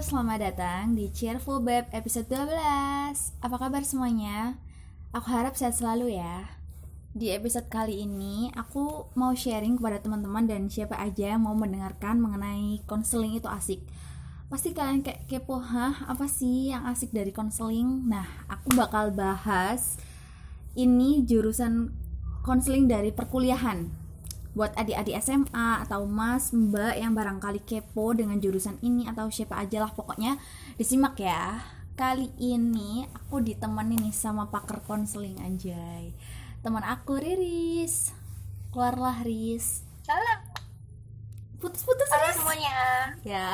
selamat datang di Cheerful Babe episode 12 Apa kabar semuanya? Aku harap sehat selalu ya Di episode kali ini, aku mau sharing kepada teman-teman dan siapa aja yang mau mendengarkan mengenai konseling itu asik Pasti kalian kayak kepo, hah apa sih yang asik dari konseling? Nah, aku bakal bahas ini jurusan konseling dari perkuliahan buat adik-adik SMA atau mas mbak yang barangkali kepo dengan jurusan ini atau siapa aja lah pokoknya disimak ya kali ini aku ditemani nih sama pakar konseling anjay teman aku Riris keluarlah Riris Halo, putus-putus halo Riris semuanya. ya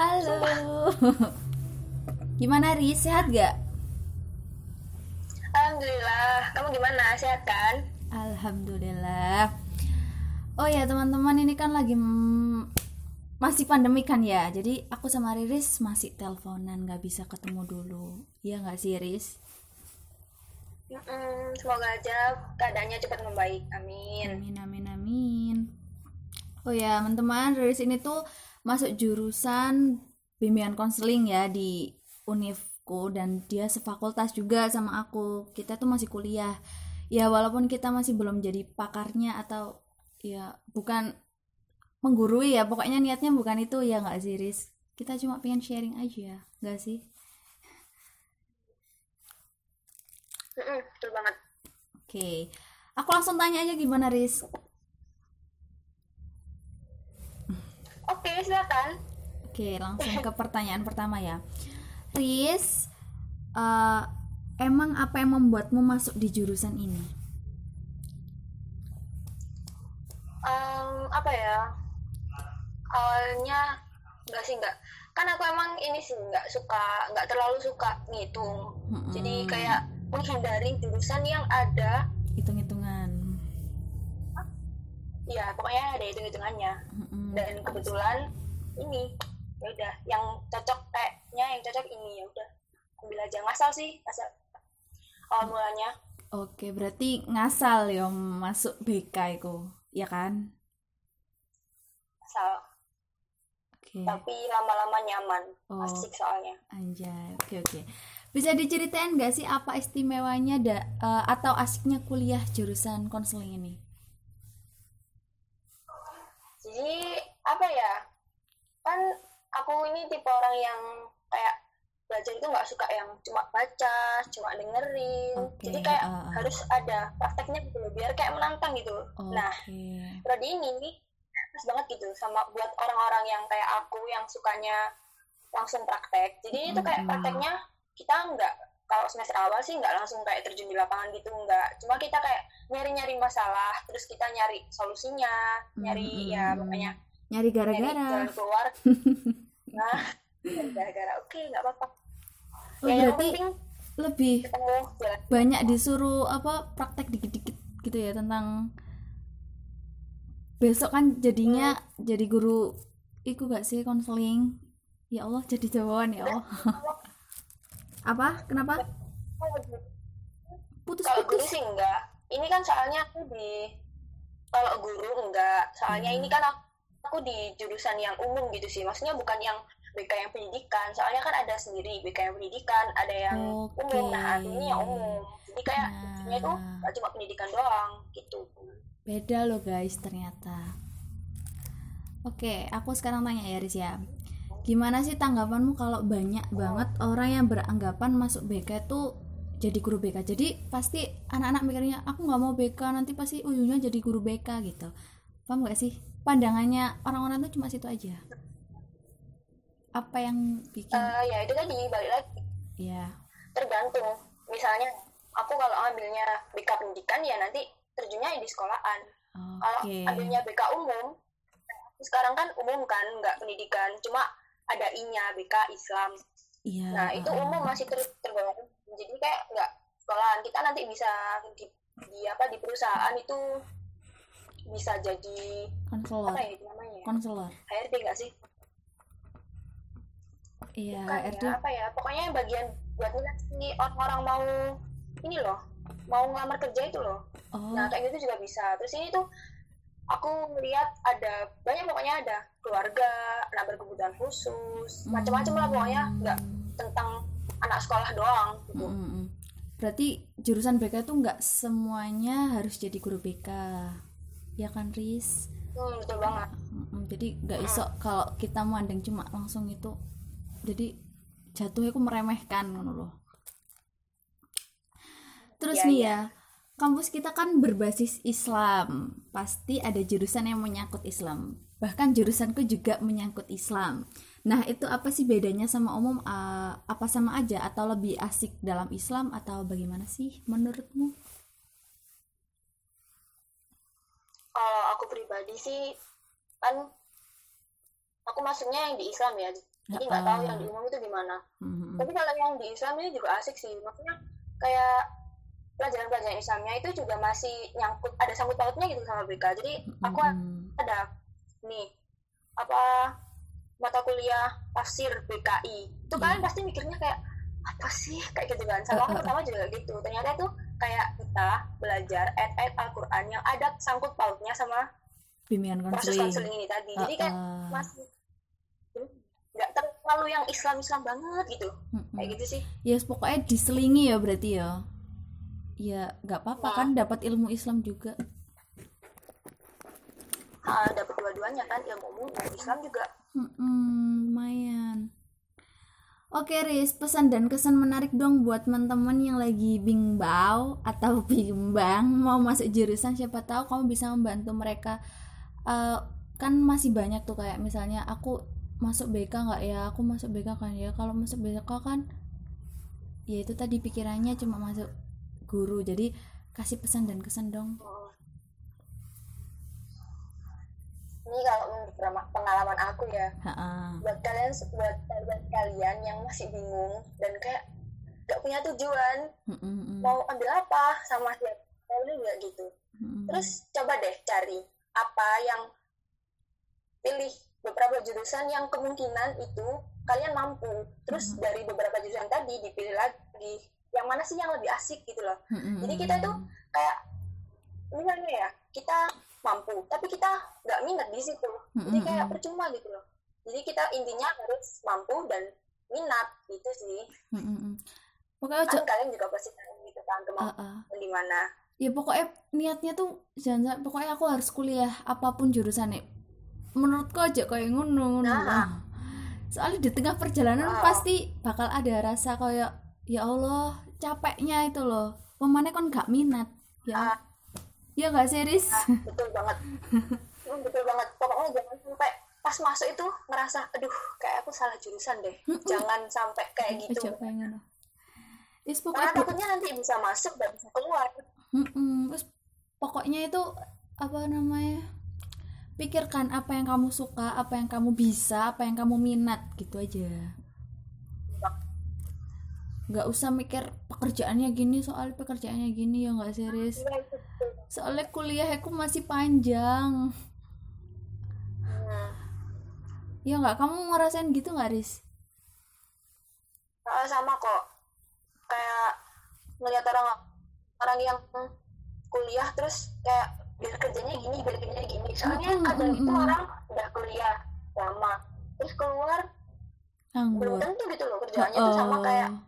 halo gimana Riris sehat gak Alhamdulillah. Kamu gimana? Sehat kan? Alhamdulillah. Ya teman-teman ini kan lagi masih pandemi kan ya. Jadi aku sama Riris masih teleponan nggak bisa ketemu dulu. Iya nggak sih Riris? Semoga aja keadaannya cepat membaik. Amin. Amin amin amin. Oh ya teman-teman Riris ini tuh masuk jurusan bimbingan konseling ya di Unifku dan dia sefakultas juga sama aku. Kita tuh masih kuliah. Ya walaupun kita masih belum jadi pakarnya atau ya bukan menggurui ya pokoknya niatnya bukan itu ya nggak sih Riz? Kita cuma pengen sharing aja nggak sih? Betul banget. oke aku langsung tanya aja gimana Riz? Oke, silakan. oke langsung ke pertanyaan pertama ya. Riz eh, emang apa yang membuatmu masuk di jurusan ini apa ya? Awalnya enggak sih enggak. Kan aku emang ini sih enggak suka, enggak terlalu suka ngitung. Mm-mm. Jadi kayak menghindari jurusan yang ada hitung-hitungan ya pokoknya ada hitung-hitungannya. Mm-mm. Dan kebetulan ini ya udah yang cocok kayaknya yang cocok ini ya udah ambil aja ngasal sih ngasal awal mulanya oke berarti ngasal ya masuk BK itu ya kan oke tapi lama-lama nyaman Oh. asik soalnya Anjay, oke oke. Bisa diceritain nggak sih apa istimewanya da, eh, atau asiknya kuliah jurusan konseling ini? jadi apa ya kan aku ini tipe orang yang kayak belajar itu nggak suka yang cuma baca cuma dengerin Oke, jadi kayak ah. harus ada prakteknya gitu biar kayak menantang gitu Oke. nah prodi ini nih pas banget gitu sama buat orang-orang yang kayak aku yang sukanya langsung praktek jadi itu kayak Mm-mm. prakteknya kita nggak kalau semester awal sih nggak langsung kayak terjun di lapangan gitu nggak cuma kita kayak nyari-nyari masalah terus kita nyari solusinya nyari ya Mm-mm. pokoknya Nyari gara-gara. keluar nah gara-gara oke nggak apa-apa Oh, ya yang berarti penting lebih ketemu jalan banyak disuruh apa praktek dikit-dikit gitu ya tentang besok kan jadinya jadi guru iku gak sih konseling ya Allah jadi jawaban ya Allah. Apa? Kenapa? Kalau guru sih enggak. Ini kan soalnya aku di kalau guru enggak. Soalnya Hmm. ini kan aku, aku di jurusan yang umum gitu sih. Maksudnya bukan yang BK yang pendidikan. Soalnya kan ada sendiri BK yang pendidikan ada yang Oke. umum. Nah ini yang umum. Jadi kayak Nah. tuh gak cuma pendidikan doang gitu Beda loh guys ternyata. Oke, aku sekarang tanya ya Riz ya. Gimana sih tanggapanmu kalau banyak banget orang yang beranggapan masuk BK tuh jadi guru BK. Jadi pasti anak-anak mikirnya aku nggak mau BK nanti pasti ujungnya jadi guru BK gitu. Paham gak sih? Pandangannya orang-orang tuh cuma situ aja. Apa yang bikin? Eh, ya itu tadi balik lagi ya. tergantung misalnya aku kalau ambilnya BK pendidikan ya nanti terjunnya di sekolahan kalau Oke. ambilnya BK umum sekarang kan umum kan nggak pendidikan cuma ada I-nya BK Islam Iya. nah itu umum masih ter tergolong jadi kayak nggak sekolahan kita nanti bisa di, di apa di perusahaan itu bisa jadi konselor. apa ya namanya ya? Konselor. HRD nggak sih Iya, Bukan HRD. ya, apa ya pokoknya yang bagian buat si orang-orang mau ini loh mau ngelamar kerja itu loh. Oh, Nah, kayak gitu juga bisa. Terus ini tuh aku melihat ada banyak pokoknya ada keluarga anak berkebutuhan khusus macam-macam lah pokoknya. Nggak tentang anak sekolah doang gitu. Mm, mm, mm. berarti jurusan BK tuh nggak semuanya harus jadi guru BK ya kan Riz? Hmm, betul banget. Mm, mm. jadi nggak iso kalau kita mandang cuma langsung itu jadi jatuhnya aku meremehkan loh terus Iya, nih iya. ya kampus kita kan berbasis Islam. Pasti ada jurusan yang menyangkut Islam. Bahkan jurusanku juga menyangkut Islam. Nah itu apa sih bedanya sama umum? Eh, apa sama aja? Atau lebih asik dalam Islam atau bagaimana sih menurutmu? Kalau aku pribadi sih kan aku masuknya yang di Islam ya. Jadi nggak tahu yang di umum itu gimana Hmm, tapi kalau yang di Islam ini juga asik sih. Maksudnya kayak pelajaran-pelajaran Islamnya itu juga masih nyangkut ada sangkut pautnya gitu sama BK jadi aku Hmm, ada nih apa mata kuliah tafsir BKI itu kalian pasti mikirnya kayak apa sih? Kayak gitu kan. Sama aku pertama juga gitu. Ternyata itu kayak kita belajar ayat-ayat Al-Quran yang ada sangkut pautnya sama bimbingan proses konseling konseling ini tadi. Jadi kayak eh. masih nggak terlalu yang Islam-Islam banget gitu. Kayak gitu sih. Ya pokoknya diselingi ya berarti ya ya nggak apa-apa Nah. kan dapat ilmu Islam juga. Ah, dapat dua-duanya kan ilmu umum ilmu Islam juga. Lumayan. Oke Riz pesan dan kesan menarik dong buat teman-teman yang lagi bimbang atau bimbang mau masuk jurusan siapa tahu kamu bisa membantu mereka. Eh, kan masih banyak tuh kayak misalnya aku masuk BK nggak ya? Aku masuk BK kan ya? Kalau masuk BK kan ya itu tadi pikirannya cuma masuk guru. Jadi kasih pesan dan kesan dong. Ini kalau menurut pengalaman- aku ya. Ha-ha. buat kalian buat buat kalian yang masih bingung dan kayak gak punya tujuan Mm-mm-mm. mau ambil apa sama siapa ini nggak gitu. Mm-mm. terus coba deh cari apa yang pilih. Beberapa jurusan yang kemungkinan itu kalian mampu. Terus dari beberapa jurusan tadi dipilih lagi yang mana sih yang lebih asik gitu loh Mm-mm. jadi kita tuh kayak misalnya ya kita mampu tapi kita nggak minat di situ jadi kayak percuma gitu loh jadi kita intinya harus mampu dan minat gitu sih Mm-mm. pokoknya kan kalian juga pasti tahu gitu kan kemampuan ah. di mana ya pokoknya niatnya tuh jangan pokoknya aku harus kuliah apa pun jurusannya menurutku aja kayak ngono ngono Nah. soalnya di tengah perjalanan Wow. pasti bakal ada rasa kayak ya Allah capeknya itu loh. Pemane kan gak minat. Ya. Ah. ya gak serius betul banget. Hmm, betul banget. Pokoknya jangan sampai pas masuk itu ngerasa aduh kayak aku salah jurusan deh. Jangan sampai kayak gitu. aja pengen Is karena pokoknya takutnya nanti bisa masuk dan bisa keluar. Mm-mm. Terus pokoknya itu apa namanya? Pikirkan apa yang kamu suka, apa yang kamu bisa, apa yang kamu minat gitu aja. Nggak usah mikir pekerjaannya gini soal pekerjaannya gini ya nggak serius. Iya. Soalnya kuliah aku masih panjang. Hmm. Ya nggak kamu ngerasain gitu nggak Riz? Ah, sama kok kayak ngeliat orang orang yang kuliah terus kayak biar kerjanya gini biar kerjanya gini soalnya Mm-mm, ada itu orang udah kuliah lama terus keluar belum Nganggur. tentu gitu loh kerjaannya tuh sama kayak Oh.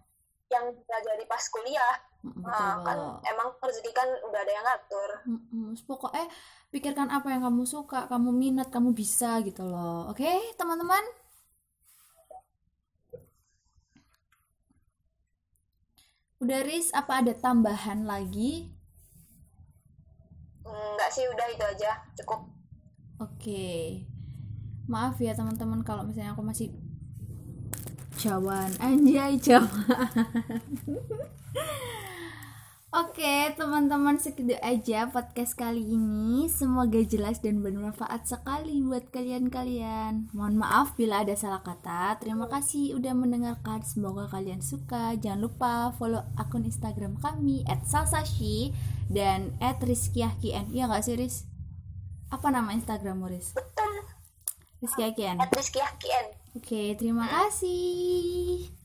Yang dipelajari pas kuliah Mm, nah, kan emang rezeki kan udah ada yang ngatur Mm-mm. Terus Pokoknya pikirkan apa yang kamu suka, kamu minat, kamu bisa gitu loh. Oke, teman-teman? Udah Riz, apa ada tambahan lagi? enggak sih udah itu aja cukup Oke. Maaf ya teman-teman kalau misalnya aku masih jawan. Anjay, jawan. Oke, teman-teman segitu aja podcast kali ini. Semoga jelas dan bermanfaat sekali buat kalian-kalian. Mohon maaf bila ada salah kata. Terima kasih udah mendengarkan. Semoga kalian suka. Jangan lupa follow akun Instagram kami @salsashi dan @rizkyahkien. Iya nggak sih, Riz? Apa nama Instagrammu, Riz? betul Rizky Akian. at Rizky Hakian Oke, terima kasih.